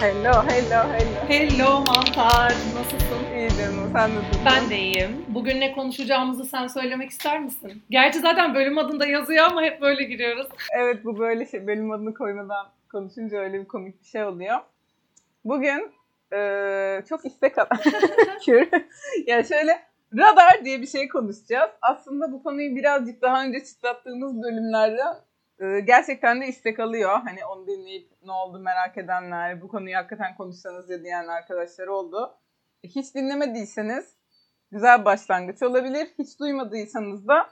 Hello, hello, hello. Hello Mantar, nasılsın? İyi canım, sen nasılsın? Ben de iyiyim. Bugün ne konuşacağımızı sen söylemek ister misin? Gerçi zaten bölüm adında yazıyor ama hep böyle giriyoruz. Evet, bu böyle şey, bölüm adını koymadan konuşunca öyle bir komik bir şey oluyor. Bugün eee, çok istek alan... Yani şöyle radar diye bir şey konuşacağız. Aslında bu konuyu birazcık daha önce çıtlattığımız bölümlerden e, gerçekten de istek alıyor. Hani onu dinleyip ne oldu merak edenler, bu konuyu hakikaten konuşsanız ya diyen arkadaşlar oldu. Hiç dinlemediyseniz güzel başlangıç olabilir. Hiç duymadıysanız da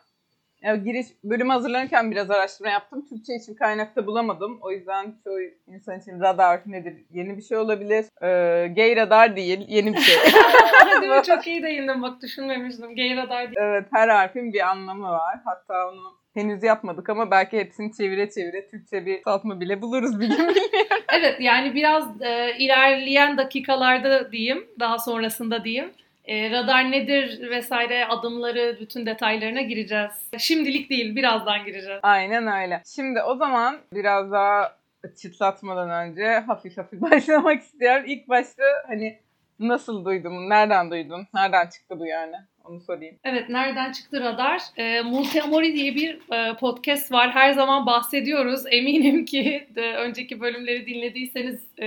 ya giriş bölüm hazırlanırken biraz araştırma yaptım. Türkçe için kaynakta bulamadım. O yüzden çoğu insan için radar nedir? Yeni bir şey olabilir. Ee, gay radar değil, yeni bir şey. Değil mi? Çok iyi değindin bak düşünmemiştim. Gay radar değil. evet, her harfin bir anlamı var. Hatta onu henüz yapmadık ama belki hepsini çevire çevire Türkçe bir saltma bile buluruz bir gün. Evet yani biraz e, ilerleyen dakikalarda diyeyim, daha sonrasında diyeyim. E, radar nedir vesaire adımları, bütün detaylarına gireceğiz. Şimdilik değil, birazdan gireceğiz. Aynen öyle. Şimdi o zaman biraz daha çıtlatmadan önce hafif hafif başlamak istiyorum. İlk başta hani nasıl duydun, nereden duydun, nereden çıktı bu yani? Onu sorayım. Evet, nereden çıktı radar? E, Multiamori diye bir e, podcast var. Her zaman bahsediyoruz. Eminim ki de, önceki bölümleri dinlediyseniz e,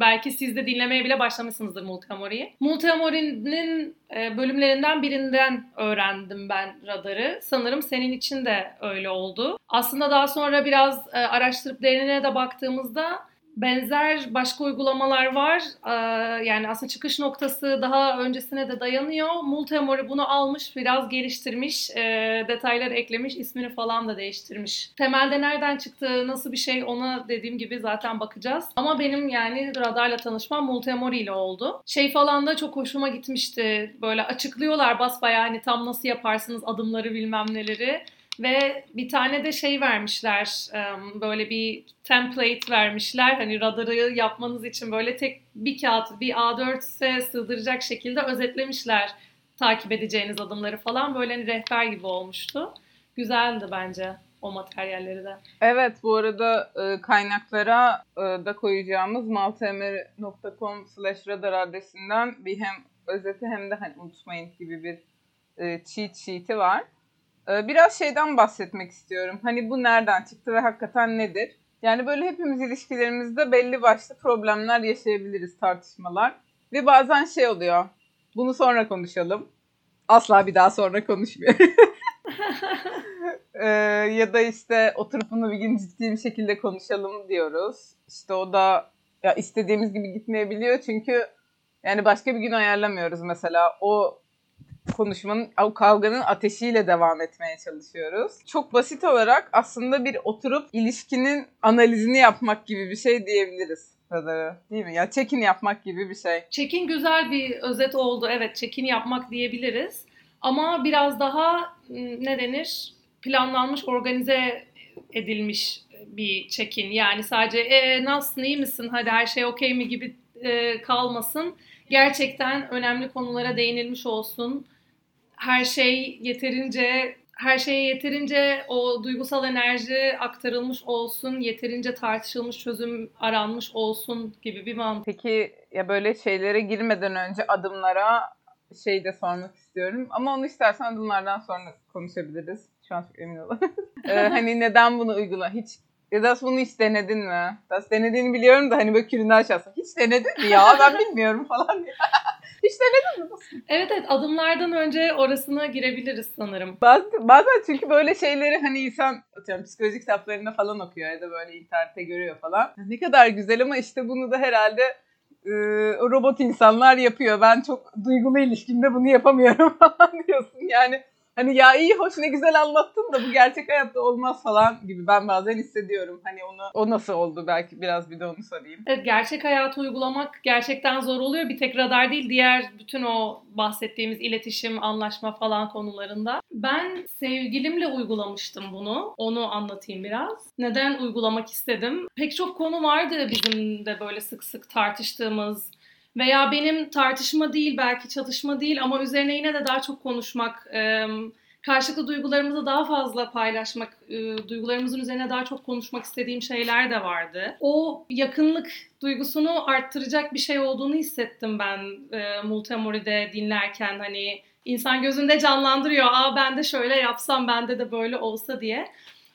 belki siz de dinlemeye bile başlamışsınızdır Multiamori'yi. Multiamori'nin e, bölümlerinden birinden öğrendim ben radarı. Sanırım senin için de öyle oldu. Aslında daha sonra biraz e, araştırıp derinine de baktığımızda benzer başka uygulamalar var. Ee, yani aslında çıkış noktası daha öncesine de dayanıyor. Multimori bunu almış, biraz geliştirmiş, e, detayları eklemiş, ismini falan da değiştirmiş. Temelde nereden çıktı, nasıl bir şey ona dediğim gibi zaten bakacağız. Ama benim yani radarla tanışmam Multimori ile oldu. Şey falan da çok hoşuma gitmişti. Böyle açıklıyorlar basbayağı hani tam nasıl yaparsınız adımları bilmem neleri. Ve bir tane de şey vermişler, böyle bir template vermişler. Hani radarı yapmanız için böyle tek bir kağıt, bir A4'se sığdıracak şekilde özetlemişler takip edeceğiniz adımları falan. Böyle hani rehber gibi olmuştu. Güzeldi bence o materyalleri de. Evet bu arada kaynaklara da koyacağımız maltemer.com slash radar adresinden bir hem özeti hem de hani unutmayın gibi bir cheat sheet'i var. Ee, biraz şeyden bahsetmek istiyorum. Hani bu nereden çıktı ve hakikaten nedir? Yani böyle hepimiz ilişkilerimizde belli başlı problemler yaşayabiliriz, tartışmalar. Ve bazen şey oluyor. Bunu sonra konuşalım. Asla bir daha sonra konuşmuyor. ee, ya da işte oturup bunu bir gün ciddi bir şekilde konuşalım diyoruz. İşte o da ya istediğimiz gibi gitmeyebiliyor çünkü yani başka bir gün ayarlamıyoruz mesela. O konuşmanın, o kavganın ateşiyle devam etmeye çalışıyoruz. Çok basit olarak aslında bir oturup ilişkinin analizini yapmak gibi bir şey diyebiliriz. Radarı, değil mi? Ya check-in yapmak gibi bir şey. Check-in güzel bir özet oldu. Evet check-in yapmak diyebiliriz. Ama biraz daha ne denir? Planlanmış, organize edilmiş bir check-in. Yani sadece e, nasılsın, iyi misin, hadi her şey okey mi gibi e, kalmasın. Gerçekten önemli konulara değinilmiş olsun her şey yeterince her şeye yeterince o duygusal enerji aktarılmış olsun, yeterince tartışılmış, çözüm aranmış olsun gibi bir mantık. Peki ya böyle şeylere girmeden önce adımlara şey de sormak istiyorum. Ama onu istersen adımlardan sonra konuşabiliriz. Şu an çok emin olamam. ee, hani neden bunu uygula? Hiç ya da bunu hiç denedin mi? Das denediğini biliyorum da hani böyle kürünü aşağısı. Hiç denedin mi ya? Ben bilmiyorum falan diye. hiç denedin mi? Evet evet adımlardan önce orasına girebiliriz sanırım. Bazen, bazen çünkü böyle şeyleri hani insan atıyorum psikoloji kitaplarında falan okuyor ya da böyle internette görüyor falan. Ne kadar güzel ama işte bunu da herhalde e, robot insanlar yapıyor. Ben çok duygulu ilişkimde bunu yapamıyorum falan diyorsun. Yani hani ya iyi hoş ne güzel anlattın da bu gerçek hayatta olmaz falan gibi ben bazen hissediyorum. Hani onu o nasıl oldu belki biraz bir de onu sorayım. Evet gerçek hayatı uygulamak gerçekten zor oluyor. Bir tek radar değil diğer bütün o bahsettiğimiz iletişim, anlaşma falan konularında. Ben sevgilimle uygulamıştım bunu. Onu anlatayım biraz. Neden uygulamak istedim? Pek çok konu vardı bizim de böyle sık sık tartıştığımız veya benim tartışma değil belki çatışma değil ama üzerine yine de daha çok konuşmak, karşılıklı duygularımızı daha fazla paylaşmak, duygularımızın üzerine daha çok konuşmak istediğim şeyler de vardı. O yakınlık duygusunu arttıracak bir şey olduğunu hissettim ben Multamori'de dinlerken hani insan gözünde canlandırıyor. Aa ben de şöyle yapsam bende de böyle olsa diye.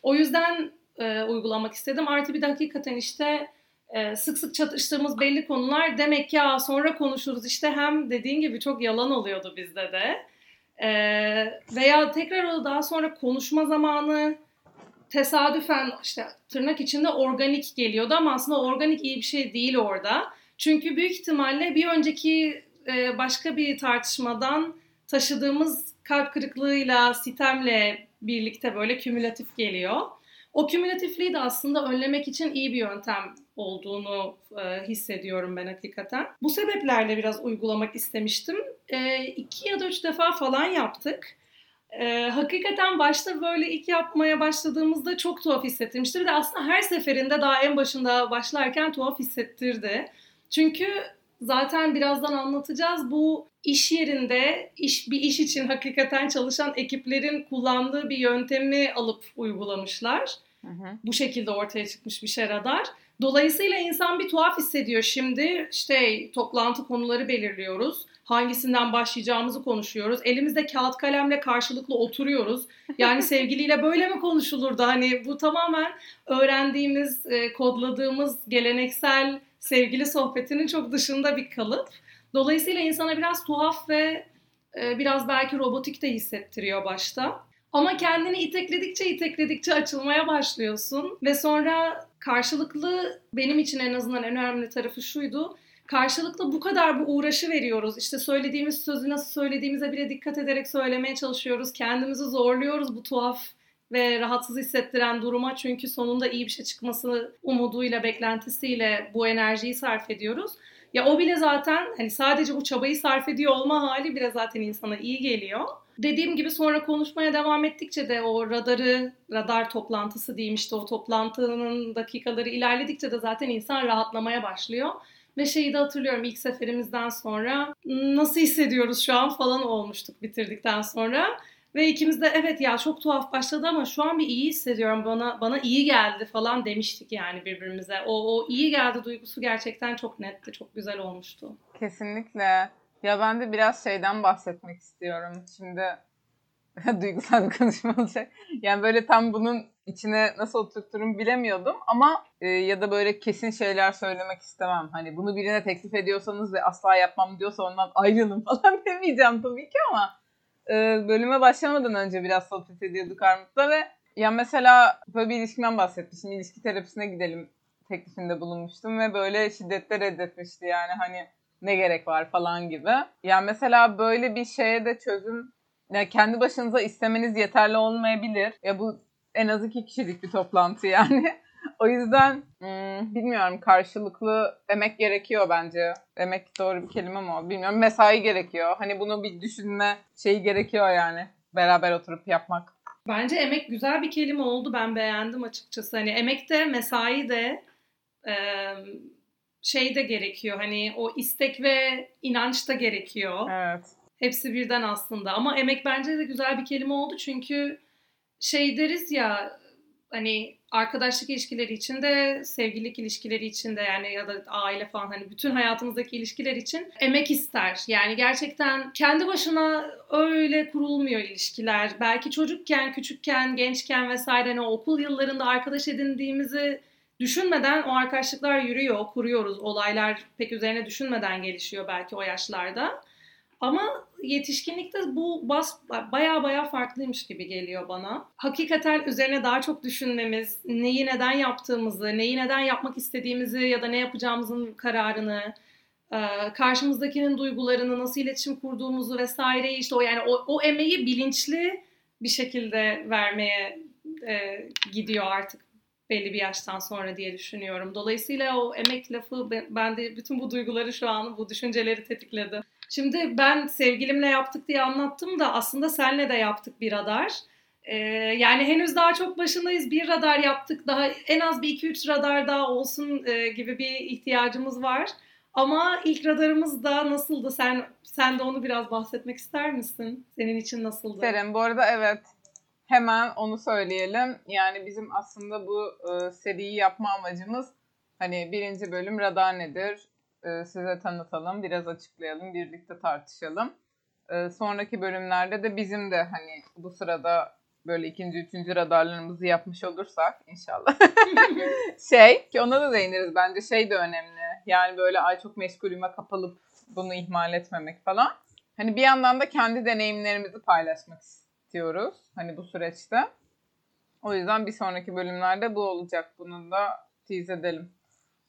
O yüzden e, uygulamak istedim. Artı bir de hakikaten işte e, sık sık çatıştığımız belli konular demek ya sonra konuşuruz işte hem dediğin gibi çok yalan oluyordu bizde de. E, veya tekrar o daha sonra konuşma zamanı tesadüfen işte tırnak içinde organik geliyordu ama aslında organik iyi bir şey değil orada. Çünkü büyük ihtimalle bir önceki e, başka bir tartışmadan taşıdığımız kalp kırıklığıyla, sitemle birlikte böyle kümülatif geliyor. O kümülatifliği de aslında önlemek için iyi bir yöntem olduğunu e, hissediyorum ben hakikaten. Bu sebeplerle biraz uygulamak istemiştim. E, iki ya da üç defa falan yaptık. E, hakikaten başta böyle ilk yapmaya başladığımızda çok tuhaf hissettirmişti. Bir de aslında her seferinde daha en başında başlarken tuhaf hissettirdi. Çünkü zaten birazdan anlatacağız. Bu iş yerinde iş bir iş için hakikaten çalışan ekiplerin kullandığı bir yöntemi alıp uygulamışlar. Hı hı. Bu şekilde ortaya çıkmış bir şey radar. Dolayısıyla insan bir tuhaf hissediyor şimdi. İşte toplantı konuları belirliyoruz. Hangisinden başlayacağımızı konuşuyoruz. Elimizde kağıt kalemle karşılıklı oturuyoruz. Yani sevgiliyle böyle mi konuşulurdu? Hani bu tamamen öğrendiğimiz, e, kodladığımız geleneksel sevgili sohbetinin çok dışında bir kalıp. Dolayısıyla insana biraz tuhaf ve e, biraz belki robotik de hissettiriyor başta. Ama kendini itekledikçe itekledikçe açılmaya başlıyorsun ve sonra karşılıklı benim için en azından en önemli tarafı şuydu. Karşılıklı bu kadar bu uğraşı veriyoruz. İşte söylediğimiz sözü nasıl söylediğimize bile dikkat ederek söylemeye çalışıyoruz. Kendimizi zorluyoruz bu tuhaf ve rahatsız hissettiren duruma çünkü sonunda iyi bir şey çıkması umuduyla, beklentisiyle bu enerjiyi sarf ediyoruz. Ya o bile zaten hani sadece bu çabayı sarf ediyor olma hali bile zaten insana iyi geliyor. Dediğim gibi sonra konuşmaya devam ettikçe de o radarı, radar toplantısı diyeyim işte o toplantının dakikaları ilerledikçe de zaten insan rahatlamaya başlıyor. Ve şeyi de hatırlıyorum ilk seferimizden sonra nasıl hissediyoruz şu an falan olmuştuk bitirdikten sonra. Ve ikimiz de evet ya çok tuhaf başladı ama şu an bir iyi hissediyorum bana bana iyi geldi falan demiştik yani birbirimize. O, o iyi geldi duygusu gerçekten çok netti, çok güzel olmuştu. Kesinlikle. Ya ben de biraz şeyden bahsetmek istiyorum. Şimdi duygusal bir konuşma olacak. Yani böyle tam bunun içine nasıl oturturum bilemiyordum ama e, ya da böyle kesin şeyler söylemek istemem. Hani bunu birine teklif ediyorsanız ve asla yapmam diyorsa ondan ayrılın falan demeyeceğim tabii ki ama e, bölüme başlamadan önce biraz sohbet ediyorduk Armut'la ve ya mesela böyle bir ilişkimden bahsetmiştim. İlişki terapisine gidelim teklifinde bulunmuştum ve böyle şiddetle reddetmişti yani hani ne gerek var falan gibi. Yani mesela böyle bir şeye de çözüm yani kendi başınıza istemeniz yeterli olmayabilir. Ya bu en az iki kişilik bir toplantı yani. o yüzden hmm, bilmiyorum karşılıklı emek gerekiyor bence. Emek doğru bir kelime mi bilmiyorum. Mesai gerekiyor. Hani bunu bir düşünme şeyi gerekiyor yani. Beraber oturup yapmak. Bence emek güzel bir kelime oldu. Ben beğendim açıkçası. Hani emek de mesai de şey de gerekiyor. Hani o istek ve inanç da gerekiyor. Evet. Hepsi birden aslında. Ama emek bence de güzel bir kelime oldu. Çünkü şey deriz ya hani arkadaşlık ilişkileri içinde, sevgililik ilişkileri içinde yani ya da aile falan hani bütün hayatımızdaki ilişkiler için emek ister. Yani gerçekten kendi başına öyle kurulmuyor ilişkiler. Belki çocukken, küçükken, gençken vesaire hani okul yıllarında arkadaş edindiğimizi düşünmeden o arkadaşlıklar yürüyor, kuruyoruz. Olaylar pek üzerine düşünmeden gelişiyor belki o yaşlarda. Ama yetişkinlikte bu bas baya baya farklıymış gibi geliyor bana. Hakikaten üzerine daha çok düşünmemiz, neyi neden yaptığımızı, neyi neden yapmak istediğimizi ya da ne yapacağımızın kararını, karşımızdakinin duygularını, nasıl iletişim kurduğumuzu vesaireyi işte o yani o, o emeği bilinçli bir şekilde vermeye e, gidiyor artık belli bir yaştan sonra diye düşünüyorum. Dolayısıyla o emek lafı ben de bütün bu duyguları şu an bu düşünceleri tetikledi. Şimdi ben sevgilimle yaptık diye anlattım da aslında senle de yaptık bir radar. Ee, yani henüz daha çok başındayız. Bir radar yaptık. Daha en az bir iki üç radar daha olsun e, gibi bir ihtiyacımız var. Ama ilk radarımız da nasıldı? Sen sen de onu biraz bahsetmek ister misin? Senin için nasıldı? İsterim. Bu arada evet. Hemen onu söyleyelim. Yani bizim aslında bu e, seriyi yapma amacımız hani birinci bölüm radar nedir? E, size tanıtalım, biraz açıklayalım, birlikte tartışalım. E, sonraki bölümlerde de bizim de hani bu sırada böyle ikinci, üçüncü radarlarımızı yapmış olursak inşallah. şey ki ona da değiniriz bence şey de önemli. Yani böyle ay çok meşgulüme kapalıp bunu ihmal etmemek falan. Hani bir yandan da kendi deneyimlerimizi paylaşmak istiyoruz. Hani bu süreçte. O yüzden bir sonraki bölümlerde bu olacak. Bunu da tease edelim.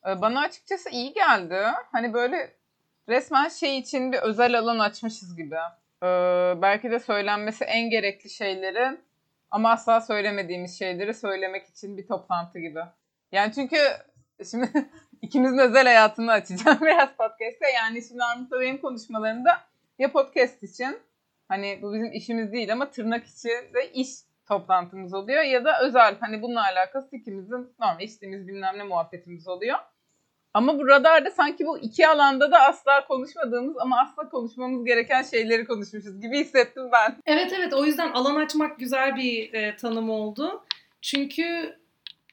Ee, bana açıkçası iyi geldi. Hani böyle resmen şey için bir özel alan açmışız gibi. Ee, belki de söylenmesi en gerekli şeyleri ama asla söylemediğimiz şeyleri söylemek için bir toplantı gibi. Yani çünkü şimdi ikimizin özel hayatını açacağım biraz podcast'te. Yani şimdi Armut'la benim konuşmalarımda ya podcast için hani bu bizim işimiz değil ama tırnak içi de iş toplantımız oluyor ya da özel hani bununla alakası ikimizin normal içtiğimiz bilmem ne muhabbetimiz oluyor. Ama bu radarda sanki bu iki alanda da asla konuşmadığımız ama asla konuşmamız gereken şeyleri konuşmuşuz gibi hissettim ben. Evet evet o yüzden alan açmak güzel bir e, tanım oldu. Çünkü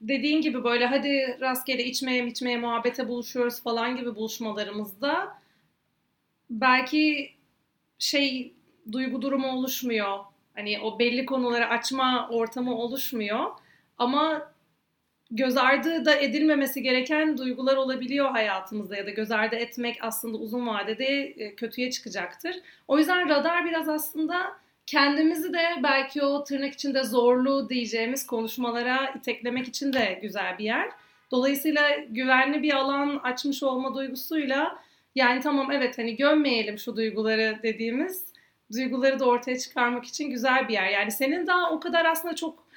dediğin gibi böyle hadi rastgele içmeye içmeye muhabbete buluşuyoruz falan gibi buluşmalarımızda belki şey duygu durumu oluşmuyor. Hani o belli konuları açma ortamı oluşmuyor. Ama göz ardı da edilmemesi gereken duygular olabiliyor hayatımızda ya da göz ardı etmek aslında uzun vadede e, kötüye çıkacaktır. O yüzden radar biraz aslında kendimizi de belki o tırnak içinde zorlu diyeceğimiz konuşmalara iteklemek için de güzel bir yer. Dolayısıyla güvenli bir alan açmış olma duygusuyla yani tamam evet hani gömmeyelim şu duyguları dediğimiz duyguları da ortaya çıkarmak için güzel bir yer. Yani senin daha o kadar aslında çok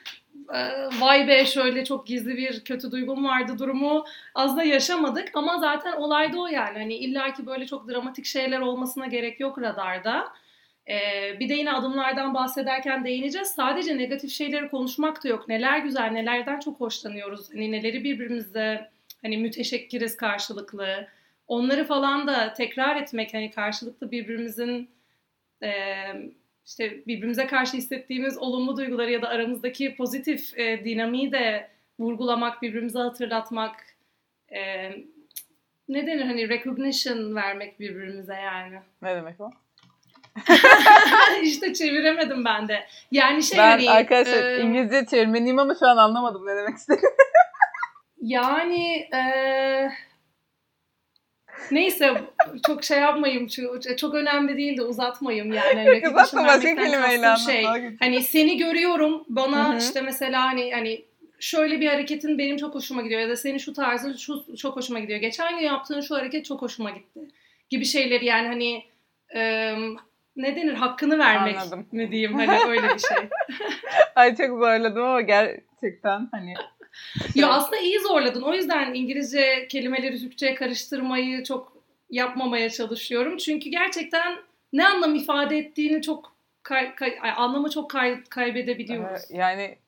ee, vay be şöyle çok gizli bir kötü duygum vardı durumu az da yaşamadık ama zaten olay da o yani hani illaki böyle çok dramatik şeyler olmasına gerek yok radarda. Ee, bir de yine adımlardan bahsederken değineceğiz. Sadece negatif şeyleri konuşmak da yok. Neler güzel, nelerden çok hoşlanıyoruz. Hani neleri birbirimize hani müteşekkiriz karşılıklı. Onları falan da tekrar etmek hani karşılıklı birbirimizin e, işte birbirimize karşı hissettiğimiz olumlu duyguları ya da aramızdaki pozitif e, dinamiği de vurgulamak, birbirimize hatırlatmak e, ne denir hani recognition vermek birbirimize yani. Ne demek o? İşte çeviremedim ben de. Yani şey ben hani, arkadaşlar e, İngilizce çevirmeniyim ama şu an anlamadım ne demek istediğini. yani e, Neyse çok şey yapmayayım. Çok önemli değil de uzatmayayım yani. Hani Uzatma başka kelimeyle şey, Hani seni görüyorum bana Hı-hı. işte mesela hani hani şöyle bir hareketin benim çok hoşuma gidiyor ya da senin şu tarzın şu çok hoşuma gidiyor. Geçen gün yaptığın şu hareket çok hoşuma gitti. Gibi şeyleri yani hani e, ne denir hakkını vermek Anladım. mi diyeyim hani öyle bir şey. Ay çok zorladım ama gerçekten hani ya aslında iyi zorladın. O yüzden İngilizce kelimeleri Türkçe'ye karıştırmayı çok yapmamaya çalışıyorum. Çünkü gerçekten ne anlam ifade ettiğini çok kay, kay, anlamı çok kay, kaybedebiliyoruz. Yani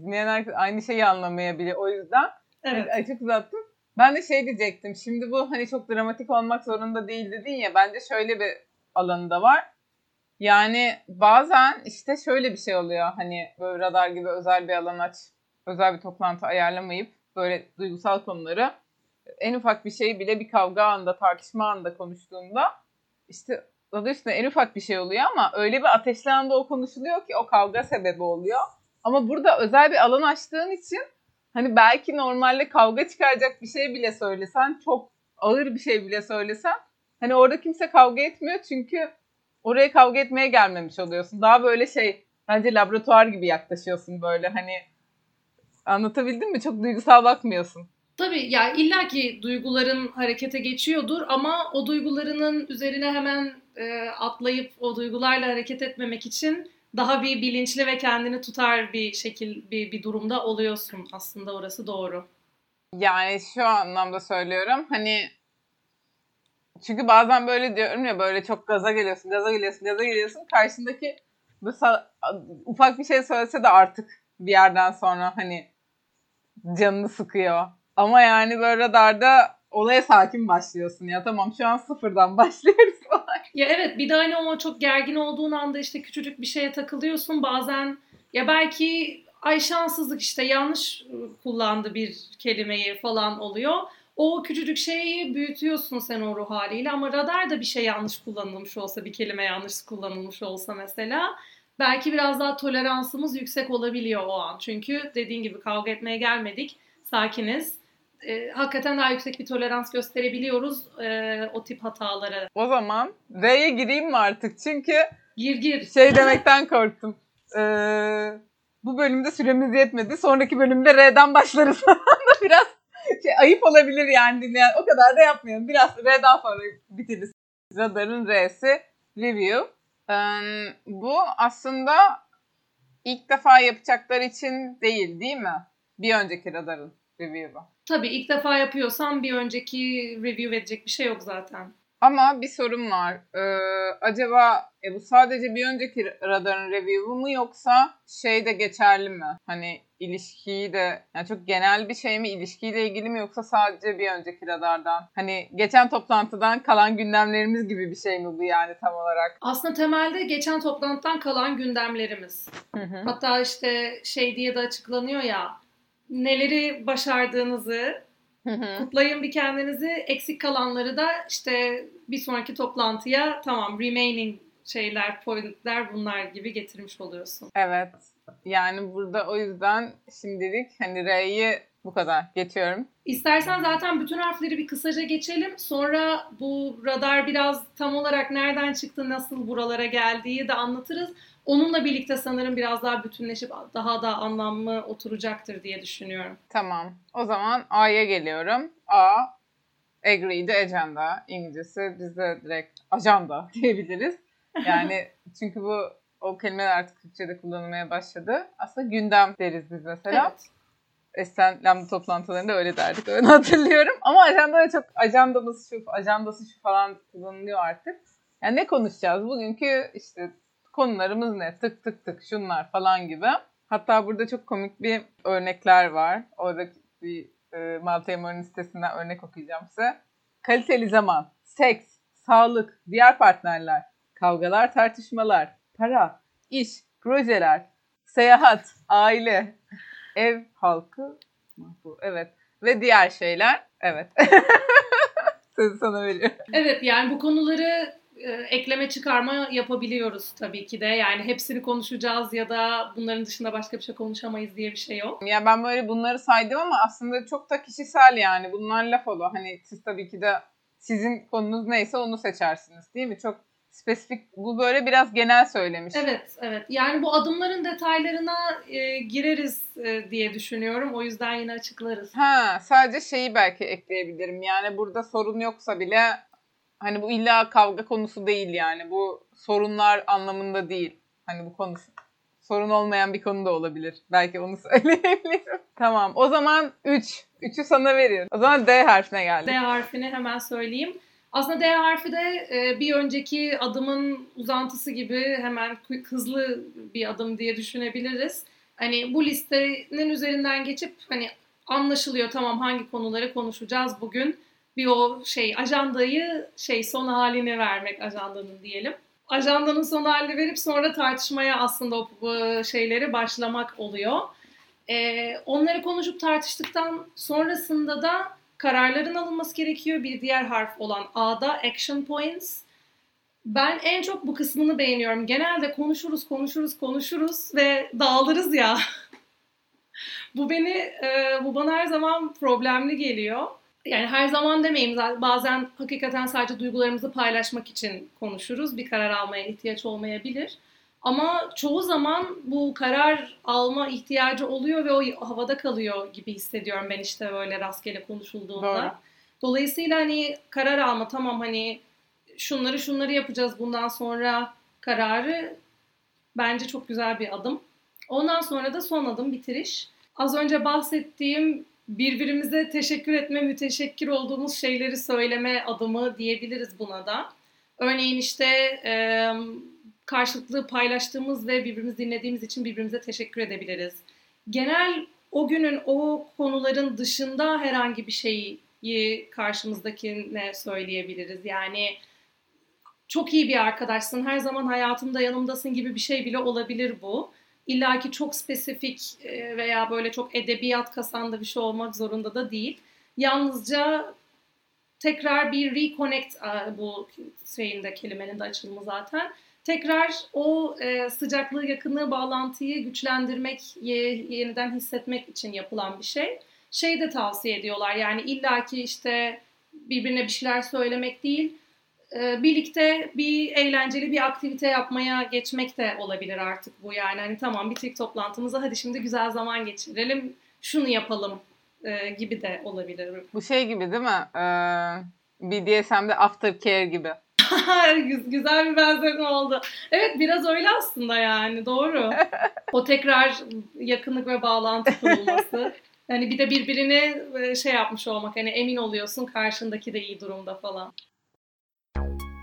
dinleyen herkes aynı şeyi anlamayabiliyor. O yüzden evet. açık uzattım. Ben de şey diyecektim. Şimdi bu hani çok dramatik olmak zorunda değil dedin ya. Bence şöyle bir alanı da var. Yani bazen işte şöyle bir şey oluyor. Hani böyle radar gibi özel bir alan aç özel bir toplantı ayarlamayıp böyle duygusal konuları en ufak bir şey bile bir kavga anında, tartışma anında konuştuğunda işte adı üstünde en ufak bir şey oluyor ama öyle bir ateşli anda o konuşuluyor ki o kavga sebebi oluyor. Ama burada özel bir alan açtığın için hani belki normalde kavga çıkaracak bir şey bile söylesen, çok ağır bir şey bile söylesen hani orada kimse kavga etmiyor çünkü oraya kavga etmeye gelmemiş oluyorsun. Daha böyle şey bence laboratuvar gibi yaklaşıyorsun böyle hani Anlatabildim mi? Çok duygusal bakmıyorsun. Tabii ya illaki duyguların harekete geçiyordur ama o duygularının üzerine hemen e, atlayıp o duygularla hareket etmemek için daha bir bilinçli ve kendini tutar bir şekil bir, bir durumda oluyorsun aslında orası doğru. Yani şu anlamda söylüyorum hani çünkü bazen böyle diyorum ya böyle çok gaza geliyorsun, gaza geliyorsun, gaza geliyorsun. Karşındaki mesela ufak bir şey söylese de artık bir yerden sonra hani canını sıkıyor. Ama yani böyle radarda olaya sakin başlıyorsun ya. Tamam şu an sıfırdan başlıyoruz. Ya evet bir de hani o çok gergin olduğun anda işte küçücük bir şeye takılıyorsun. Bazen ya belki ay şanssızlık işte yanlış kullandı bir kelimeyi falan oluyor. O küçücük şeyi büyütüyorsun sen o ruh haliyle ama radarda bir şey yanlış kullanılmış olsa, bir kelime yanlış kullanılmış olsa mesela belki biraz daha toleransımız yüksek olabiliyor o an. Çünkü dediğin gibi kavga etmeye gelmedik, sakiniz. E, hakikaten daha yüksek bir tolerans gösterebiliyoruz e, o tip hatalara. O zaman R'ye gireyim mi artık? Çünkü Gir gir. şey demekten korktum. Ee, bu bölümde süremiz yetmedi. Sonraki bölümde R'den başlarız. Biraz şey, ayıp olabilir yani dinleyen. O kadar da yapmayalım. Biraz R'den sonra bitiririz. Radar'ın R'si review. Bu aslında ilk defa yapacaklar için değil değil mi? Bir önceki Radar'ın review'u. Tabii ilk defa yapıyorsan bir önceki review edecek bir şey yok zaten. Ama bir sorun var. Ee, acaba e, bu sadece bir önceki radarın review'u mu yoksa şey de geçerli mi? Hani ilişkiyi de yani çok genel bir şey mi ilişkiyle ilgili mi yoksa sadece bir önceki radardan? Hani geçen toplantıdan kalan gündemlerimiz gibi bir şey mi bu yani tam olarak? Aslında temelde geçen toplantıdan kalan gündemlerimiz. Hı hı. Hatta işte şey diye de açıklanıyor ya neleri başardığınızı Hı hı. kutlayın bir kendinizi eksik kalanları da işte bir sonraki toplantıya tamam remaining şeyler pointler bunlar gibi getirmiş oluyorsun. evet. Yani burada o yüzden şimdilik hani R'yi bu kadar geçiyorum. İstersen zaten bütün harfleri bir kısaca geçelim. Sonra bu radar biraz tam olarak nereden çıktı, nasıl buralara geldiği de anlatırız. Onunla birlikte sanırım biraz daha bütünleşip daha da anlamlı oturacaktır diye düşünüyorum. Tamam. O zaman A'ya geliyorum. A agree the agenda. İngilizcesi bizde direkt ajanda diyebiliriz. Yani çünkü bu o kelimeler artık Türkçe'de kullanılmaya başladı. Aslında gündem deriz biz mesela. Evet. Esen Lambda toplantılarında öyle derdik. Öyle hatırlıyorum. Ama ajandada çok ajandamız şu, ajandası şu falan kullanılıyor artık. Yani ne konuşacağız? Bugünkü işte konularımız ne? Tık tık tık şunlar falan gibi. Hatta burada çok komik bir örnekler var. Oradaki bir e, Malta Emo'nun sitesinden örnek okuyacağım size. Kaliteli zaman, seks, sağlık, diğer partnerler, kavgalar, tartışmalar, para, iş, projeler, seyahat, aile, ev halkı, bu evet ve diğer şeyler. Evet. Sözü sana veriyorum. Evet yani bu konuları e, ekleme çıkarma yapabiliyoruz tabii ki de. Yani hepsini konuşacağız ya da bunların dışında başka bir şey konuşamayız diye bir şey yok. Ya ben böyle bunları saydım ama aslında çok da kişisel yani. Bunlar laf olu. Hani siz tabii ki de sizin konunuz neyse onu seçersiniz değil mi? Çok spesifik. Bu böyle biraz genel söylemiş. Evet, evet. Yani bu adımların detaylarına e, gireriz e, diye düşünüyorum. O yüzden yine açıklarız. Ha, sadece şeyi belki ekleyebilirim. Yani burada sorun yoksa bile hani bu illa kavga konusu değil yani. Bu sorunlar anlamında değil. Hani bu konu sorun olmayan bir konu da olabilir. Belki onu söyleyebilirim. tamam. O zaman 3. 3'ü sana veriyorum. O zaman D harfine geldik. D harfini hemen söyleyeyim. Aslında D harfi de e, bir önceki adımın uzantısı gibi hemen hızlı bir adım diye düşünebiliriz. Hani bu listenin üzerinden geçip hani anlaşılıyor tamam hangi konuları konuşacağız bugün. Bir o şey ajandayı şey son halini vermek ajandanın diyelim. Ajandanın son halini verip sonra tartışmaya aslında o şeyleri başlamak oluyor. Ee, onları konuşup tartıştıktan sonrasında da kararların alınması gerekiyor. Bir diğer harf olan A'da action points. Ben en çok bu kısmını beğeniyorum. Genelde konuşuruz, konuşuruz, konuşuruz ve dağılırız ya. bu beni, e, bu bana her zaman problemli geliyor. Yani her zaman demeyeyim bazen hakikaten sadece duygularımızı paylaşmak için konuşuruz. Bir karar almaya ihtiyaç olmayabilir. Ama çoğu zaman bu karar alma ihtiyacı oluyor ve o havada kalıyor gibi hissediyorum ben işte böyle rastgele konuşulduğunda. Doğru. Dolayısıyla hani karar alma tamam hani şunları şunları yapacağız bundan sonra kararı bence çok güzel bir adım. Ondan sonra da son adım bitiriş. Az önce bahsettiğim birbirimize teşekkür etme, müteşekkir olduğumuz şeyleri söyleme adımı diyebiliriz buna da. Örneğin işte e, karşılıklı paylaştığımız ve birbirimizi dinlediğimiz için birbirimize teşekkür edebiliriz. Genel o günün o konuların dışında herhangi bir şeyi karşımızdakine söyleyebiliriz. Yani çok iyi bir arkadaşsın, her zaman hayatımda yanımdasın gibi bir şey bile olabilir bu. İlla ki çok spesifik e, veya böyle çok edebiyat kasanda bir şey olmak zorunda da değil. Yalnızca tekrar bir reconnect bu şeyin kelimenin de açılımı zaten. Tekrar o e, sıcaklığı, yakınlığı, bağlantıyı güçlendirmek, yeniden hissetmek için yapılan bir şey. Şey de tavsiye ediyorlar yani illaki işte birbirine bir şeyler söylemek değil, e, birlikte bir eğlenceli bir aktivite yapmaya geçmek de olabilir artık bu yani. Hani tamam bitirdik toplantımızı hadi şimdi güzel zaman geçirelim, şunu yapalım e, gibi de olabilir. Bu şey gibi değil mi? Ee, BDSM'de aftercare gibi. Güzel bir benzetme oldu. Evet biraz öyle aslında yani doğru. o tekrar yakınlık ve bağlantı kurulması. Yani bir de birbirini e, şey yapmış olmak hani emin oluyorsun karşındaki de iyi durumda falan.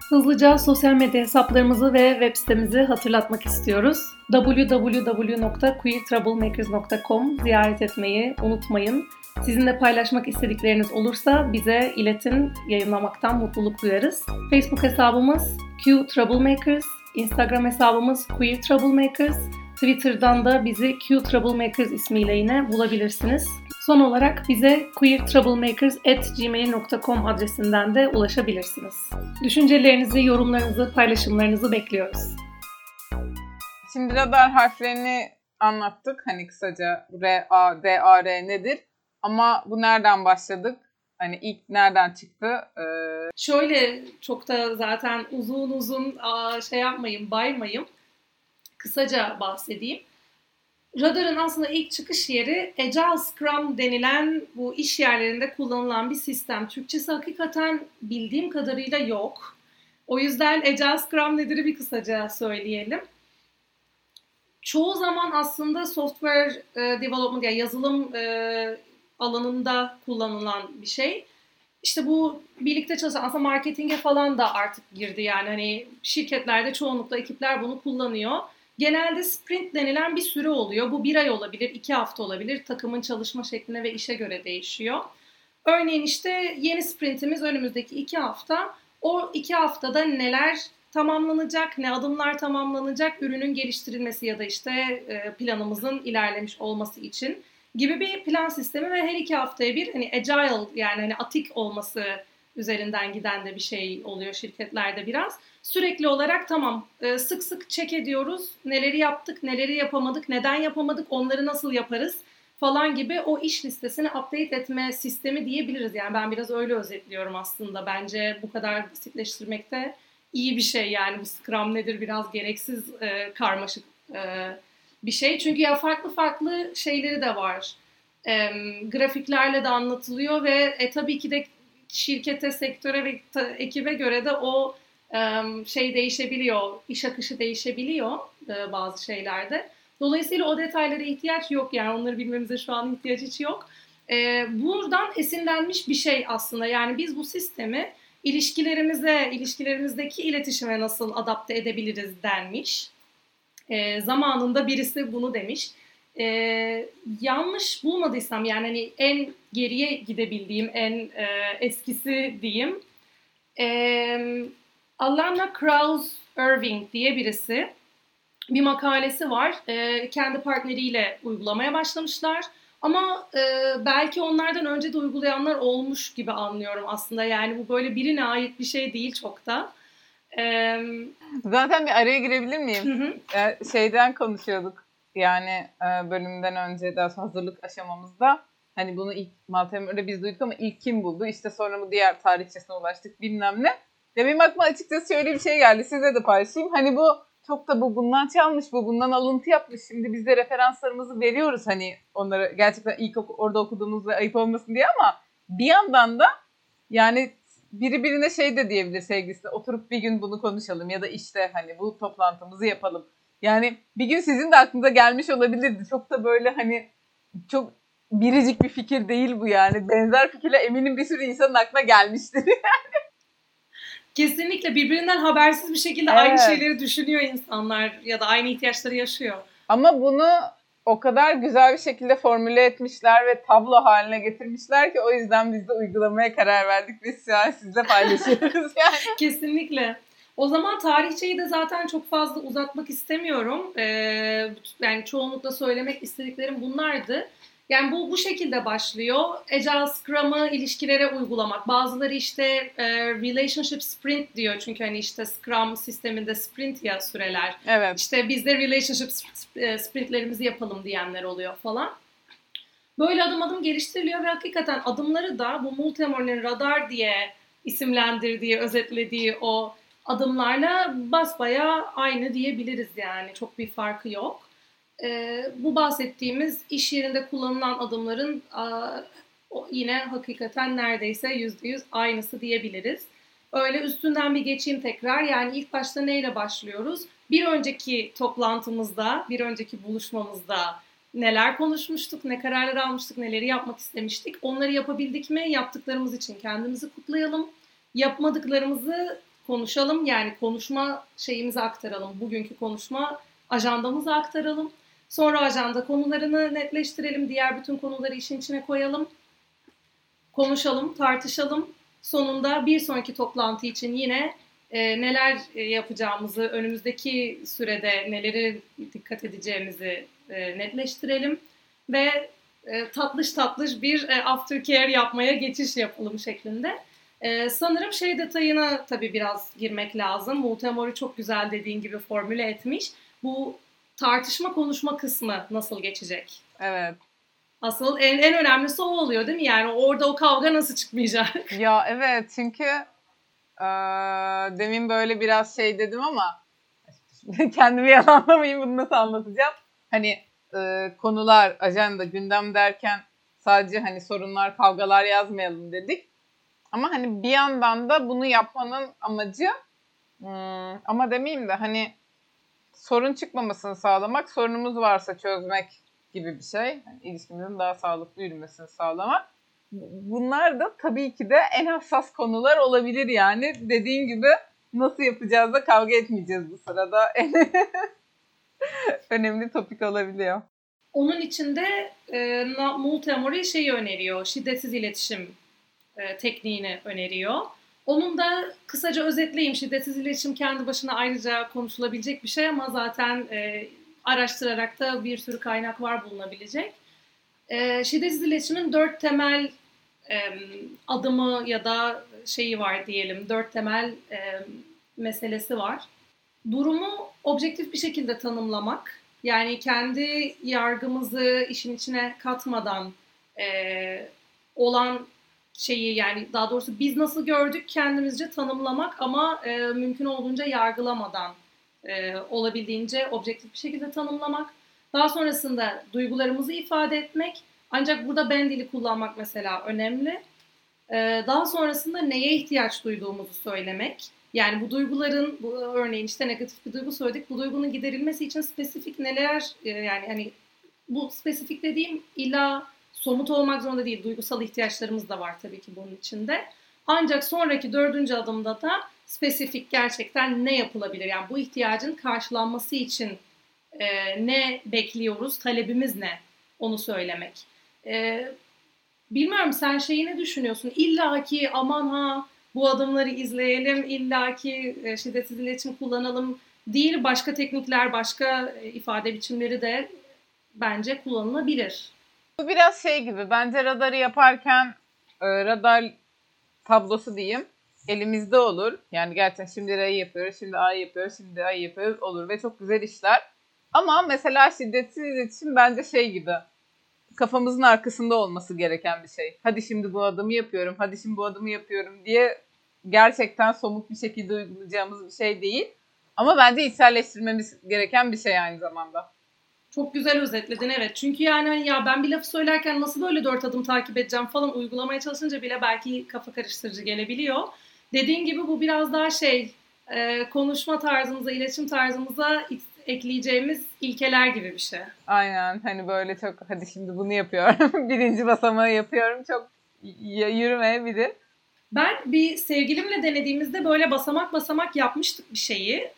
Hızlıca sosyal medya hesaplarımızı ve web sitemizi hatırlatmak istiyoruz. www.queertroublemakers.com ziyaret etmeyi unutmayın. Sizinle paylaşmak istedikleriniz olursa bize iletin, yayınlamaktan mutluluk duyarız. Facebook hesabımız Q Troublemakers, Instagram hesabımız Queer Troublemakers, Twitter'dan da bizi Q Troublemakers ismiyle yine bulabilirsiniz. Son olarak bize queertroublemakers.gmail.com adresinden de ulaşabilirsiniz. Düşüncelerinizi, yorumlarınızı, paylaşımlarınızı bekliyoruz. Şimdi radar harflerini anlattık. Hani kısaca R, A, D, A, R nedir? Ama bu nereden başladık? Hani ilk nereden çıktı? Ee... Şöyle çok da zaten uzun uzun şey yapmayın, baymayın. Kısaca bahsedeyim. Radar'ın aslında ilk çıkış yeri Agile Scrum denilen bu iş yerlerinde kullanılan bir sistem. Türkçesi hakikaten bildiğim kadarıyla yok. O yüzden Agile Scrum nedir bir kısaca söyleyelim. Çoğu zaman aslında software e, development yani yazılım e, alanında kullanılan bir şey. İşte bu birlikte çalışan aslında marketinge falan da artık girdi yani hani şirketlerde çoğunlukla ekipler bunu kullanıyor. Genelde sprint denilen bir süre oluyor. Bu bir ay olabilir, iki hafta olabilir. Takımın çalışma şekline ve işe göre değişiyor. Örneğin işte yeni sprintimiz önümüzdeki iki hafta. O iki haftada neler tamamlanacak, ne adımlar tamamlanacak, ürünün geliştirilmesi ya da işte e, planımızın ilerlemiş olması için gibi bir plan sistemi ve her iki haftaya bir hani agile yani hani atik olması üzerinden giden de bir şey oluyor şirketlerde biraz. Sürekli olarak tamam e, sık sık check ediyoruz. Neleri yaptık, neleri yapamadık, neden yapamadık, onları nasıl yaparız falan gibi o iş listesini update etme sistemi diyebiliriz. Yani ben biraz öyle özetliyorum aslında. Bence bu kadar basitleştirmekte iyi bir şey. Yani bu Scrum nedir biraz gereksiz e, karmaşık e, bir şey. Çünkü ya farklı farklı şeyleri de var. E, grafiklerle de anlatılıyor ve e, tabii ki de şirkete, sektöre ve ta, ekibe göre de o e, şey değişebiliyor, iş akışı değişebiliyor e, bazı şeylerde. Dolayısıyla o detaylara ihtiyaç yok yani onları bilmemize şu an ihtiyaç hiç yok. E, buradan esinlenmiş bir şey aslında yani biz bu sistemi ilişkilerimize, ilişkilerimizdeki iletişime nasıl adapte edebiliriz denmiş. E, zamanında birisi bunu demiş. E, yanlış bulmadıysam yani hani en geriye gidebildiğim, en e, eskisi diyeyim. E, Alana Krauss Irving diye birisi bir makalesi var. E, kendi partneriyle uygulamaya başlamışlar. Ama e, belki onlardan önce de uygulayanlar olmuş gibi anlıyorum aslında. Yani bu böyle birine ait bir şey değil çok da. Ee, Zaten bir araya girebilir miyim? Hı hı. Ee, şeyden konuşuyorduk yani e, bölümden önce daha hazırlık aşamamızda. Hani bunu ilk Maltemer'de biz duyduk ama ilk kim buldu? İşte sonra bu diğer tarihçesine ulaştık bilmem ne. Ya benim aklıma açıkçası şöyle bir şey geldi. Size de paylaşayım. Hani bu çok da bu bundan çalmış, bu bundan alıntı yapmış. Şimdi biz de referanslarımızı veriyoruz hani onları gerçekten ilk orada okuduğumuz ve ayıp olmasın diye ama bir yandan da yani biri birine şey de diyebilir sevgilisi oturup bir gün bunu konuşalım ya da işte hani bu toplantımızı yapalım. Yani bir gün sizin de aklınıza gelmiş olabilirdi. Çok da böyle hani çok biricik bir fikir değil bu yani. Benzer fikirle eminim bir sürü insanın aklına gelmiştir yani. Kesinlikle birbirinden habersiz bir şekilde evet. aynı şeyleri düşünüyor insanlar ya da aynı ihtiyaçları yaşıyor. Ama bunu o kadar güzel bir şekilde formüle etmişler ve tablo haline getirmişler ki o yüzden biz de uygulamaya karar verdik ve sizle paylaşıyoruz yani. Kesinlikle. O zaman tarihçeyi de zaten çok fazla uzatmak istemiyorum. Ee, yani çoğunlukla söylemek istediklerim bunlardı. Yani bu bu şekilde başlıyor. Agile Scrum'ı ilişkilere uygulamak. Bazıları işte e, relationship sprint diyor. Çünkü hani işte Scrum sisteminde sprint ya süreler. Evet. İşte biz de relationship e, sprintlerimizi yapalım diyenler oluyor falan. Böyle adım adım geliştiriliyor ve hakikaten adımları da bu Multimor'un radar diye isimlendirdiği, özetlediği o adımlarla basbaya aynı diyebiliriz yani. Çok bir farkı yok. E, bu bahsettiğimiz iş yerinde kullanılan adımların a, yine hakikaten neredeyse yüzde yüz aynısı diyebiliriz. Öyle üstünden bir geçeyim tekrar. Yani ilk başta neyle başlıyoruz? Bir önceki toplantımızda, bir önceki buluşmamızda neler konuşmuştuk, ne kararlar almıştık, neleri yapmak istemiştik. Onları yapabildik mi? Yaptıklarımız için kendimizi kutlayalım. Yapmadıklarımızı konuşalım. Yani konuşma şeyimizi aktaralım. Bugünkü konuşma ajandamızı aktaralım. Sonra ajanda konularını netleştirelim. Diğer bütün konuları işin içine koyalım. Konuşalım, tartışalım. Sonunda bir sonraki toplantı için yine e, neler e, yapacağımızı, önümüzdeki sürede neleri dikkat edeceğimizi e, netleştirelim. Ve e, tatlış tatlış bir e, aftercare yapmaya geçiş yapalım şeklinde. E, sanırım şey detayına tabii biraz girmek lazım. Multimori çok güzel dediğin gibi formüle etmiş. Bu tartışma konuşma kısmı nasıl geçecek? Evet. Asıl en, en önemlisi o oluyor değil mi? Yani orada o kavga nasıl çıkmayacak? Ya evet çünkü e, demin böyle biraz şey dedim ama kendimi yalanlamayayım bunu nasıl anlatacağım. Hani e, konular, ajanda, gündem derken sadece hani sorunlar, kavgalar yazmayalım dedik. Ama hani bir yandan da bunu yapmanın amacı hmm, ama demeyeyim de hani sorun çıkmamasını sağlamak, sorunumuz varsa çözmek gibi bir şey. Yani ilişkimizin daha sağlıklı yürümesini sağlamak. Bunlar da tabii ki de en hassas konular olabilir yani. Dediğin gibi nasıl yapacağız da kavga etmeyeceğiz bu sırada. önemli topik olabiliyor. Onun içinde e, Multiamori şeyi öneriyor. Şiddetsiz iletişim e, tekniğini öneriyor. Onun da kısaca özetleyeyim. Şiddetsiz iletişim kendi başına ayrıca konuşulabilecek bir şey ama zaten e, araştırarak da bir sürü kaynak var bulunabilecek. E, şiddetsiz iletişimin dört temel e, adımı ya da şeyi var diyelim. Dört temel e, meselesi var. Durumu objektif bir şekilde tanımlamak. Yani kendi yargımızı işin içine katmadan e, olan şeyi yani daha doğrusu biz nasıl gördük kendimizce tanımlamak ama e, mümkün olduğunca yargılamadan e, olabildiğince objektif bir şekilde tanımlamak. Daha sonrasında duygularımızı ifade etmek ancak burada ben dili kullanmak mesela önemli. E, daha sonrasında neye ihtiyaç duyduğumuzu söylemek. Yani bu duyguların bu örneğin işte negatif bir duygu söyledik. Bu duygunun giderilmesi için spesifik neler e, yani hani bu spesifik dediğim illa somut olmak zorunda değil. Duygusal ihtiyaçlarımız da var tabii ki bunun içinde. Ancak sonraki dördüncü adımda da spesifik gerçekten ne yapılabilir? Yani bu ihtiyacın karşılanması için e, ne bekliyoruz, talebimiz ne? Onu söylemek. E, bilmiyorum sen şeyi ne düşünüyorsun? İlla ki aman ha bu adımları izleyelim, illa ki e, şiddetsiz iletişim kullanalım değil. Başka teknikler, başka e, ifade biçimleri de bence kullanılabilir. Bu biraz şey gibi. Bence radarı yaparken e, radar tablosu diyeyim elimizde olur. Yani gerçekten şimdi R'yi yapıyoruz, şimdi A'yı yapıyoruz, şimdi A'yı yapıyoruz olur ve çok güzel işler. Ama mesela şiddetsiz iletişim bence şey gibi. Kafamızın arkasında olması gereken bir şey. Hadi şimdi bu adımı yapıyorum, hadi şimdi bu adımı yapıyorum diye gerçekten somut bir şekilde uygulayacağımız bir şey değil. Ama bence içselleştirmemiz gereken bir şey aynı zamanda. Çok güzel özetledin evet. Çünkü yani hani ya ben bir lafı söylerken nasıl böyle dört adım takip edeceğim falan uygulamaya çalışınca bile belki kafa karıştırıcı gelebiliyor. Dediğin gibi bu biraz daha şey e, konuşma tarzımıza, iletişim tarzımıza ekleyeceğimiz ilkeler gibi bir şey. Aynen hani böyle çok hadi şimdi bunu yapıyorum. Birinci basamağı yapıyorum. Çok yürümeyebilir. Ben bir sevgilimle denediğimizde böyle basamak basamak yapmıştık bir şeyi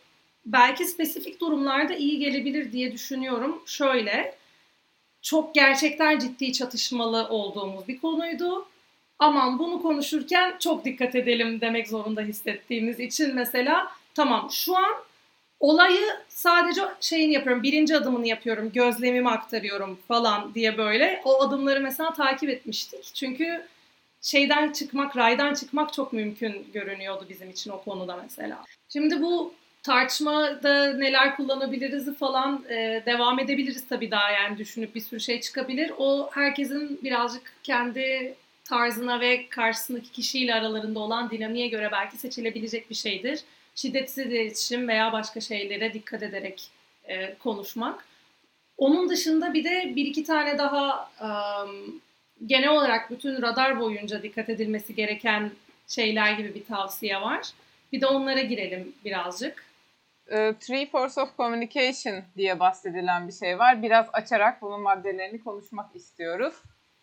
belki spesifik durumlarda iyi gelebilir diye düşünüyorum. Şöyle, çok gerçekten ciddi çatışmalı olduğumuz bir konuydu. Aman bunu konuşurken çok dikkat edelim demek zorunda hissettiğimiz için mesela tamam şu an olayı sadece şeyin yapıyorum, birinci adımını yapıyorum, gözlemimi aktarıyorum falan diye böyle o adımları mesela takip etmiştik. Çünkü şeyden çıkmak, raydan çıkmak çok mümkün görünüyordu bizim için o konuda mesela. Şimdi bu tartışmada neler kullanabiliriz falan e, devam edebiliriz tabii daha yani düşünüp bir sürü şey çıkabilir. O herkesin birazcık kendi tarzına ve karşısındaki kişiyle aralarında olan dinamiğe göre belki seçilebilecek bir şeydir. Şiddetsiz iletişim veya başka şeylere dikkat ederek e, konuşmak. Onun dışında bir de bir iki tane daha um, genel olarak bütün radar boyunca dikkat edilmesi gereken şeyler gibi bir tavsiye var. Bir de onlara girelim birazcık. Uh, three Force of Communication diye bahsedilen bir şey var. Biraz açarak bunun maddelerini konuşmak istiyoruz.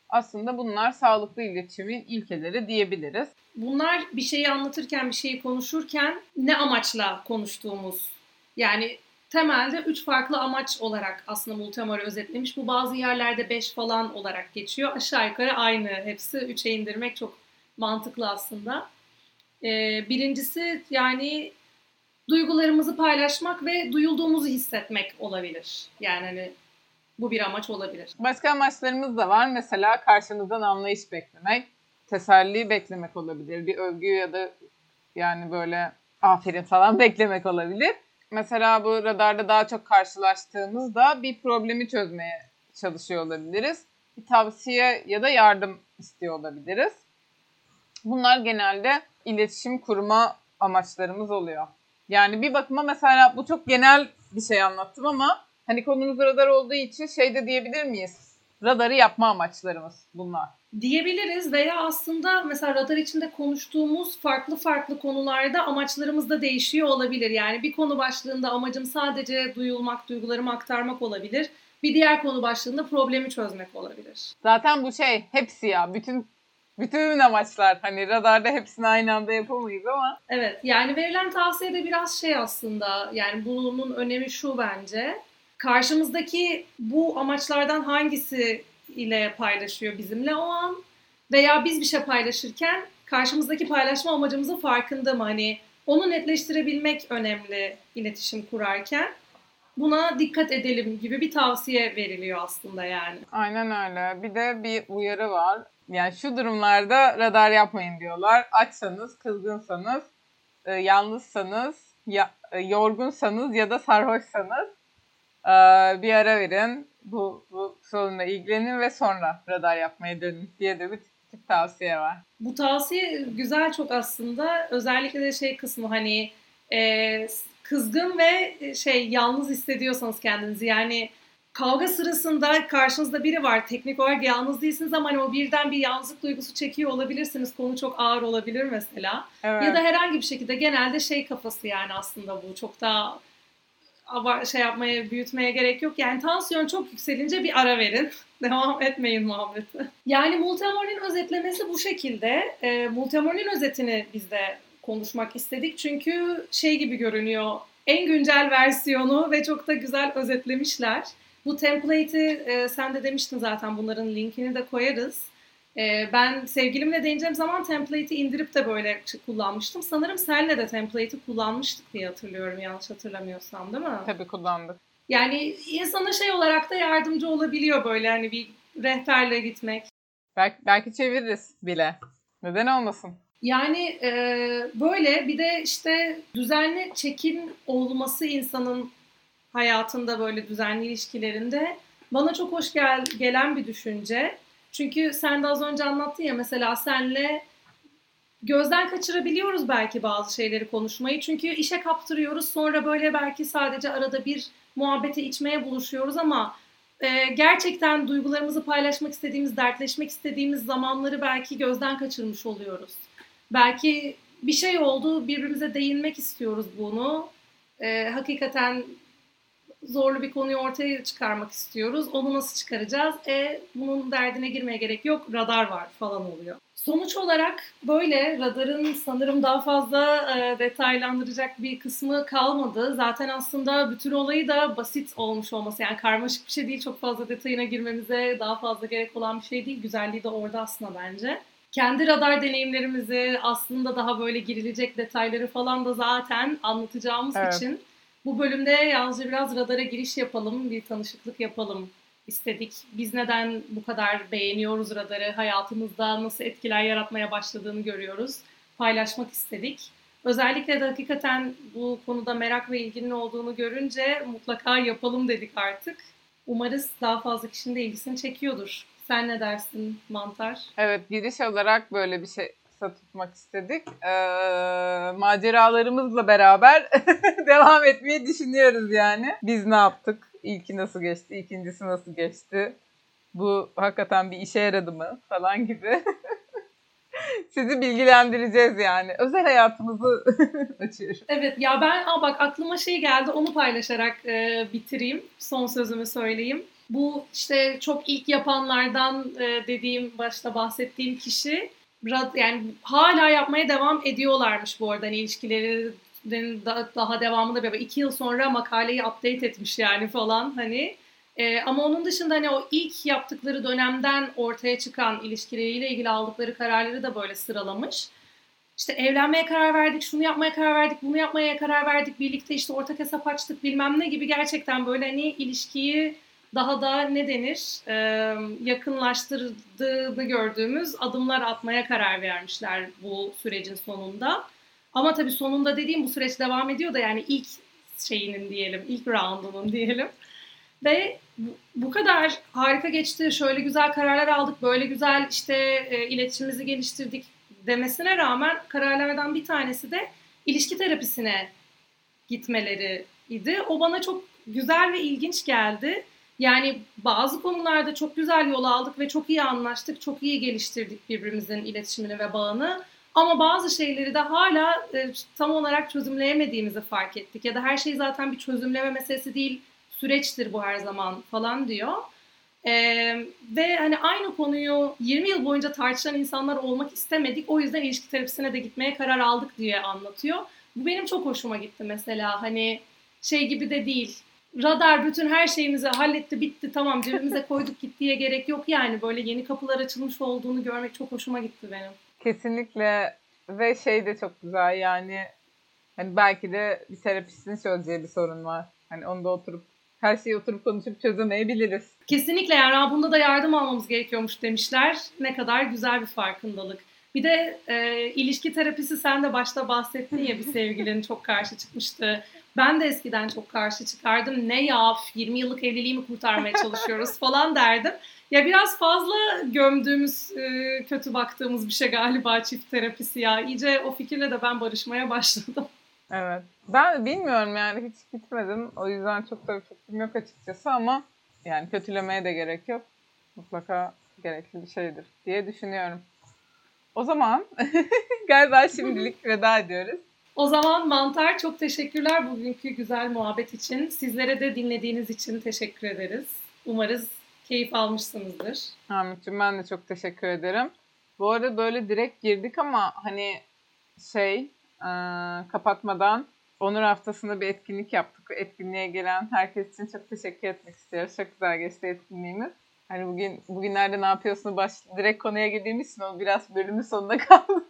Aslında bunlar sağlıklı iletişimin ilkeleri diyebiliriz. Bunlar bir şeyi anlatırken, bir şeyi konuşurken ne amaçla konuştuğumuz. Yani temelde üç farklı amaç olarak aslında Multimar'ı özetlemiş. Bu bazı yerlerde beş falan olarak geçiyor. Aşağı yukarı aynı hepsi. Üçe indirmek çok mantıklı aslında. Ee, birincisi yani duygularımızı paylaşmak ve duyulduğumuzu hissetmek olabilir. Yani hani bu bir amaç olabilir. Başka amaçlarımız da var. Mesela karşınızdan anlayış beklemek, teselli beklemek olabilir. Bir övgü ya da yani böyle aferin falan beklemek olabilir. Mesela bu radarda daha çok karşılaştığımızda bir problemi çözmeye çalışıyor olabiliriz. Bir tavsiye ya da yardım istiyor olabiliriz. Bunlar genelde iletişim kurma amaçlarımız oluyor. Yani bir bakıma mesela bu çok genel bir şey anlattım ama hani konumuz radar olduğu için şey de diyebilir miyiz? Radarı yapma amaçlarımız bunlar. Diyebiliriz veya aslında mesela radar içinde konuştuğumuz farklı farklı konularda amaçlarımız da değişiyor olabilir. Yani bir konu başlığında amacım sadece duyulmak, duygularımı aktarmak olabilir. Bir diğer konu başlığında problemi çözmek olabilir. Zaten bu şey hepsi ya. Bütün bütün amaçlar hani radarda hepsini aynı anda yapamayız ama. Evet yani verilen tavsiye de biraz şey aslında yani bunun önemi şu bence. Karşımızdaki bu amaçlardan hangisi ile paylaşıyor bizimle o an veya biz bir şey paylaşırken karşımızdaki paylaşma amacımızın farkında mı? Hani onu netleştirebilmek önemli iletişim kurarken. Buna dikkat edelim gibi bir tavsiye veriliyor aslında yani. Aynen öyle. Bir de bir uyarı var. Yani şu durumlarda radar yapmayın diyorlar. Açsanız, kızgınsanız, e, yalnızsanız, ya, e, yorgunsanız ya da sarhoşsanız e, bir ara verin. Bu, bu sorunla ilgilenin ve sonra radar yapmaya dönün diye de bir tip tavsiye var. Bu tavsiye güzel çok aslında. Özellikle de şey kısmı hani e, kızgın ve şey yalnız hissediyorsanız kendinizi yani kavga sırasında karşınızda biri var. Teknik olarak yalnız değilsiniz ama hani o birden bir yalnızlık duygusu çekiyor olabilirsiniz. Konu çok ağır olabilir mesela. Evet. Ya da herhangi bir şekilde genelde şey kafası yani aslında bu. Çok daha şey yapmaya, büyütmeye gerek yok. Yani tansiyon çok yükselince bir ara verin. Devam etmeyin muhabbeti. Yani Multiamor'in özetlemesi bu şekilde. E, Multiamor'in özetini biz de konuşmak istedik. Çünkü şey gibi görünüyor. En güncel versiyonu ve çok da güzel özetlemişler. Bu template'i e, sen de demiştin zaten bunların linkini de koyarız. E, ben sevgilimle deneyeceğim zaman template'i indirip de böyle kullanmıştım. Sanırım senle de template'i kullanmıştık diye hatırlıyorum yanlış hatırlamıyorsam değil mi? Tabii kullandık. Yani insana şey olarak da yardımcı olabiliyor böyle hani bir rehberle gitmek. Belki, belki çeviririz bile. Neden olmasın? Yani e, böyle bir de işte düzenli çekin olması insanın hayatında böyle düzenli ilişkilerinde bana çok hoş gel gelen bir düşünce. Çünkü sen de az önce anlattın ya mesela senle gözden kaçırabiliyoruz belki bazı şeyleri konuşmayı. Çünkü işe kaptırıyoruz sonra böyle belki sadece arada bir muhabbete içmeye buluşuyoruz ama e, gerçekten duygularımızı paylaşmak istediğimiz, dertleşmek istediğimiz zamanları belki gözden kaçırmış oluyoruz. Belki bir şey oldu, birbirimize değinmek istiyoruz bunu. E, hakikaten zorlu bir konuyu ortaya çıkarmak istiyoruz. Onu nasıl çıkaracağız? E bunun derdine girmeye gerek yok. Radar var falan oluyor. Sonuç olarak böyle radarın sanırım daha fazla e, detaylandıracak bir kısmı kalmadı. Zaten aslında bütün olayı da basit olmuş olması yani karmaşık bir şey değil. Çok fazla detayına girmemize daha fazla gerek olan bir şey değil. Güzelliği de orada aslında bence. Kendi radar deneyimlerimizi aslında daha böyle girilecek detayları falan da zaten anlatacağımız evet. için bu bölümde yalnızca biraz radara giriş yapalım, bir tanışıklık yapalım istedik. Biz neden bu kadar beğeniyoruz radarı, hayatımızda nasıl etkiler yaratmaya başladığını görüyoruz. Paylaşmak istedik. Özellikle de hakikaten bu konuda merak ve ilginin olduğunu görünce mutlaka yapalım dedik artık. Umarız daha fazla kişinin de ilgisini çekiyordur. Sen ne dersin Mantar? Evet giriş olarak böyle bir şey tutmak istedik. Ee, maceralarımızla beraber devam etmeyi düşünüyoruz yani. Biz ne yaptık? İlki nasıl geçti? İkincisi nasıl geçti? Bu hakikaten bir işe yaradı mı? Falan gibi. Sizi bilgilendireceğiz yani. Özel hayatımızı açıyoruz. Evet ya ben aa bak aklıma şey geldi onu paylaşarak e, bitireyim. Son sözümü söyleyeyim. Bu işte çok ilk yapanlardan e, dediğim başta bahsettiğim kişi yani hala yapmaya devam ediyorlarmış bu arada hani ilişkileri daha devamında böyle iki yıl sonra makaleyi update etmiş yani falan hani. Ee, ama onun dışında hani o ilk yaptıkları dönemden ortaya çıkan ilişkileriyle ilgili aldıkları kararları da böyle sıralamış. İşte evlenmeye karar verdik, şunu yapmaya karar verdik, bunu yapmaya karar verdik, birlikte işte ortak hesap açtık bilmem ne gibi gerçekten böyle hani ilişkiyi daha da ne denir e, yakınlaştırdığını gördüğümüz adımlar atmaya karar vermişler bu sürecin sonunda. Ama tabii sonunda dediğim bu süreç devam ediyor da yani ilk şeyinin diyelim, ilk roundunun diyelim. Ve bu kadar harika geçti, şöyle güzel kararlar aldık, böyle güzel işte e, iletişimimizi geliştirdik demesine rağmen kararlardan bir tanesi de ilişki terapisine gitmeleri idi. O bana çok güzel ve ilginç geldi. Yani bazı konularda çok güzel yol aldık ve çok iyi anlaştık, çok iyi geliştirdik birbirimizin iletişimini ve bağını. Ama bazı şeyleri de hala e, tam olarak çözümleyemediğimizi fark ettik. Ya da her şey zaten bir çözümleme meselesi değil, süreçtir bu her zaman falan diyor. Ee, ve hani aynı konuyu 20 yıl boyunca tartışan insanlar olmak istemedik. O yüzden ilişki terapisine de gitmeye karar aldık diye anlatıyor. Bu benim çok hoşuma gitti mesela. Hani şey gibi de değil radar bütün her şeyimizi halletti bitti tamam cebimize koyduk gittiye gerek yok yani böyle yeni kapılar açılmış olduğunu görmek çok hoşuma gitti benim. Kesinlikle ve şey de çok güzel yani hani belki de bir terapistin çözeceği bir sorun var. Hani onda oturup her şeyi oturup konuşup çözemeyebiliriz. Kesinlikle yani bunda da yardım almamız gerekiyormuş demişler. Ne kadar güzel bir farkındalık. Bir de e, ilişki terapisi sen de başta bahsettin ya bir sevgilinin çok karşı çıkmıştı. Ben de eskiden çok karşı çıkardım. Ne ya 20 yıllık evliliğimi kurtarmaya çalışıyoruz falan derdim. Ya biraz fazla gömdüğümüz, e, kötü baktığımız bir şey galiba çift terapisi ya. İyice o fikirle de ben barışmaya başladım. Evet. Ben bilmiyorum yani hiç gitmedim. O yüzden çok da fikrim yok açıkçası ama yani kötülemeye de gerek yok. Mutlaka gerekli bir şeydir diye düşünüyorum. O zaman galiba şimdilik veda ediyoruz. O zaman Mantar çok teşekkürler bugünkü güzel muhabbet için. Sizlere de dinlediğiniz için teşekkür ederiz. Umarız keyif almışsınızdır. Hamit'ciğim ben de çok teşekkür ederim. Bu arada böyle direkt girdik ama hani şey e, kapatmadan Onur haftasında bir etkinlik yaptık. Etkinliğe gelen herkes için çok teşekkür etmek istiyoruz. Çok güzel geçti etkinliğimiz. Hani bugün bugünlerde ne yapıyorsun baş direkt konuya girdiğimiz için o biraz bölümün sonunda kaldı.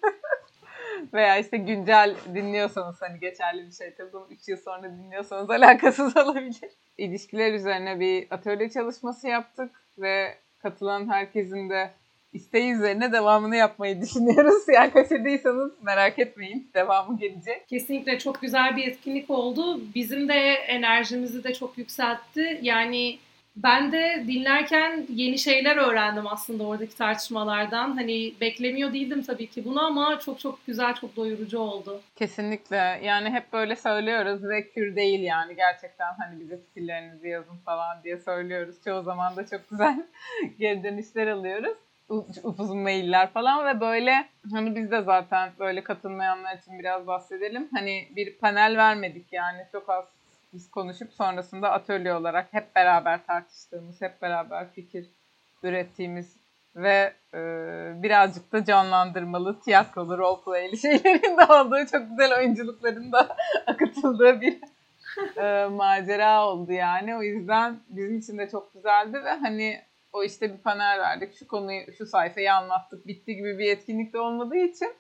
Veya işte güncel dinliyorsanız hani geçerli bir şey tabii bunu 3 yıl sonra dinliyorsanız alakasız olabilir. İlişkiler üzerine bir atölye çalışması yaptık ve katılan herkesin de isteği üzerine devamını yapmayı düşünüyoruz. Yani kaçırdıysanız merak etmeyin. Devamı gelecek. Kesinlikle çok güzel bir etkinlik oldu. Bizim de enerjimizi de çok yükseltti. Yani ben de dinlerken yeni şeyler öğrendim aslında oradaki tartışmalardan. Hani beklemiyor değildim tabii ki bunu ama çok çok güzel, çok doyurucu oldu. Kesinlikle. Yani hep böyle söylüyoruz ve kür değil yani. Gerçekten hani bize fikirlerinizi yazın falan diye söylüyoruz. Çoğu zaman da çok güzel geri dönüşler alıyoruz. Uzun mailler falan ve böyle hani biz de zaten böyle katılmayanlar için biraz bahsedelim. Hani bir panel vermedik yani çok az biz konuşup sonrasında atölye olarak hep beraber tartıştığımız, hep beraber fikir ürettiğimiz ve e, birazcık da canlandırmalı, tiyatrolu, roleplay'li şeylerin de olduğu, çok güzel oyunculukların da akıtıldığı bir e, macera oldu yani. O yüzden bizim için de çok güzeldi ve hani o işte bir panel verdik, şu konuyu, şu sayfayı anlattık, bitti gibi bir etkinlik de olmadığı için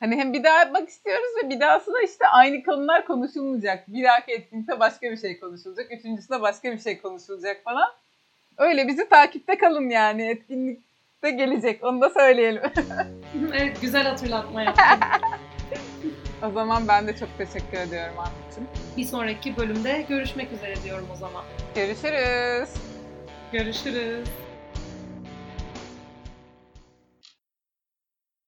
Hani hem bir daha yapmak istiyoruz ve bir dahası da işte aynı konular konuşulmayacak. Bir dahaki etkinlikte başka bir şey konuşulacak. Üçüncüsünde başka bir şey konuşulacak falan. Öyle bizi takipte kalın yani. Etkinlikte gelecek. Onu da söyleyelim. evet güzel hatırlatma yaptın. o zaman ben de çok teşekkür ediyorum Ahmet'ciğim. Bir sonraki bölümde görüşmek üzere diyorum o zaman. Görüşürüz. Görüşürüz.